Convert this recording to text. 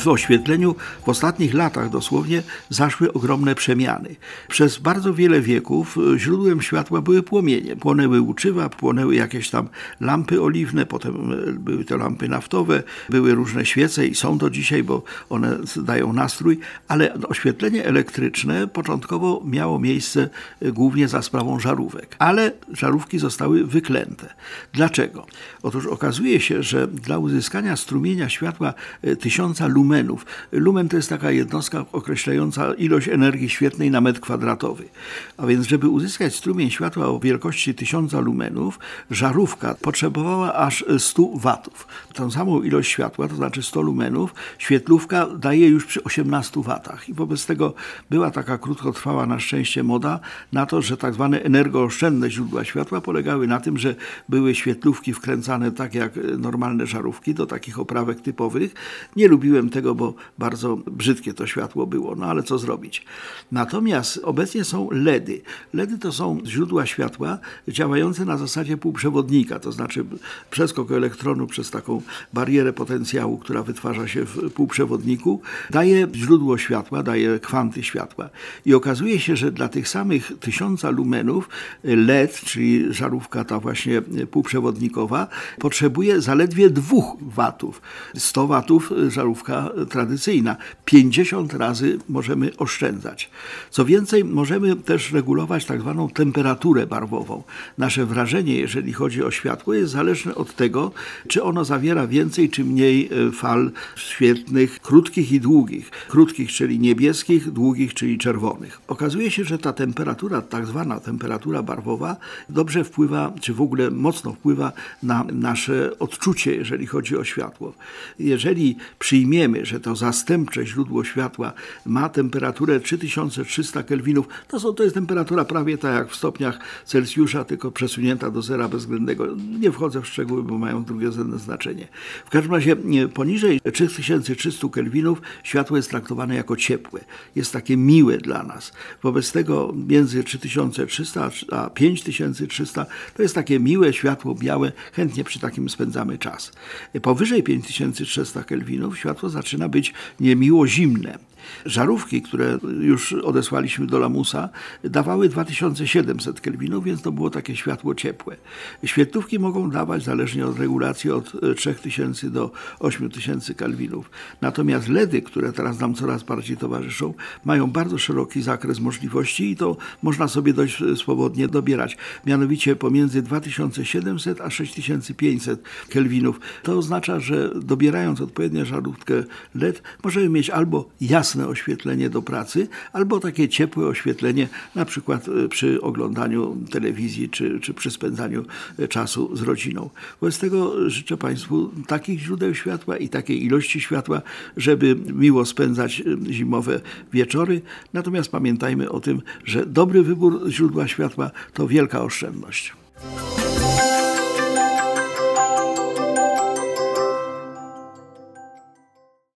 W oświetleniu w ostatnich latach dosłownie zaszły ogromne przemiany. Przez bardzo wiele wieków y, źródłem światła były płomienie. Płonęły łuczywa, płonęły jakieś tam lampy oliwne, potem y, były to lampy naftowe, były różne świece i są do dzisiaj, bo one dają nastrój, ale oświetlenie elektryczne początkowo miało miejsce y, głównie za sprawą żarówek, ale żarówki zostały wyklęte. Dlaczego? Otóż okazuje się, że dla uzyskania strumienia światła tysiąca lumenów lumenów. Lumen to jest taka jednostka określająca ilość energii świetnej na metr kwadratowy. A więc, żeby uzyskać strumień światła o wielkości 1000 lumenów, żarówka potrzebowała aż 100 watów. Tą samą ilość światła, to znaczy 100 lumenów, świetlówka daje już przy 18 watach. I wobec tego była taka krótkotrwała na szczęście moda na to, że tak zwane energooszczędne źródła światła polegały na tym, że były świetlówki wkręcane tak jak normalne żarówki do takich oprawek typowych. Nie lubiłem tego bo bardzo brzydkie to światło było, no ale co zrobić. Natomiast obecnie są LEDy. LEDy to są źródła światła działające na zasadzie półprzewodnika, to znaczy przeskok elektronu przez taką barierę potencjału, która wytwarza się w półprzewodniku, daje źródło światła, daje kwanty światła. I okazuje się, że dla tych samych tysiąca lumenów LED, czyli żarówka ta właśnie półprzewodnikowa, potrzebuje zaledwie dwóch watów. 100 watów żarówka tradycyjna. 50 razy możemy oszczędzać. Co więcej, możemy też regulować tak zwaną temperaturę barwową. Nasze wrażenie, jeżeli chodzi o światło, jest zależne od tego, czy ono zawiera więcej czy mniej e, fal świetnych, krótkich i długich. Krótkich, czyli niebieskich, długich, czyli czerwonych. Okazuje się, że ta temperatura, tak zwana temperatura barwowa, dobrze wpływa, czy w ogóle mocno wpływa na nasze odczucie, jeżeli chodzi o światło. Jeżeli przyjmiemy, że to zastępcze źródło światła ma temperaturę 3300 kelwinów, to, są, to jest temperatura prawie tak jak w stopniach Celsjusza, tylko przesunięta do zera bezwzględnego. Nie wchodzę w szczegóły, bo mają drugorzędne znaczenie. W każdym razie poniżej 3300 kelwinów światło jest traktowane jako ciepłe. Jest takie miłe dla nas. Wobec tego między 3300 a 5300 to jest takie miłe światło białe. Chętnie przy takim spędzamy czas. Powyżej 5300 kelwinów światło zaczyna zaczyna być niemiło zimne. Żarówki, które już odesłaliśmy do lamusa, dawały 2700 kelwinów, więc to było takie światło ciepłe. Świetlówki mogą dawać, zależnie od regulacji, od 3000 do 8000 kelwinów. Natomiast LEDy, które teraz nam coraz bardziej towarzyszą, mają bardzo szeroki zakres możliwości i to można sobie dość swobodnie dobierać. Mianowicie pomiędzy 2700 a 6500 kelwinów. To oznacza, że dobierając odpowiednią żarówkę LED możemy mieć albo jasne jasne oświetlenie do pracy, albo takie ciepłe oświetlenie, na przykład e, przy oglądaniu telewizji czy, czy przy spędzaniu e, czasu z rodziną. Wobec tego życzę Państwu takich źródeł światła i takiej ilości światła, żeby miło spędzać e, zimowe wieczory. Natomiast pamiętajmy o tym, że dobry wybór źródła światła to wielka oszczędność.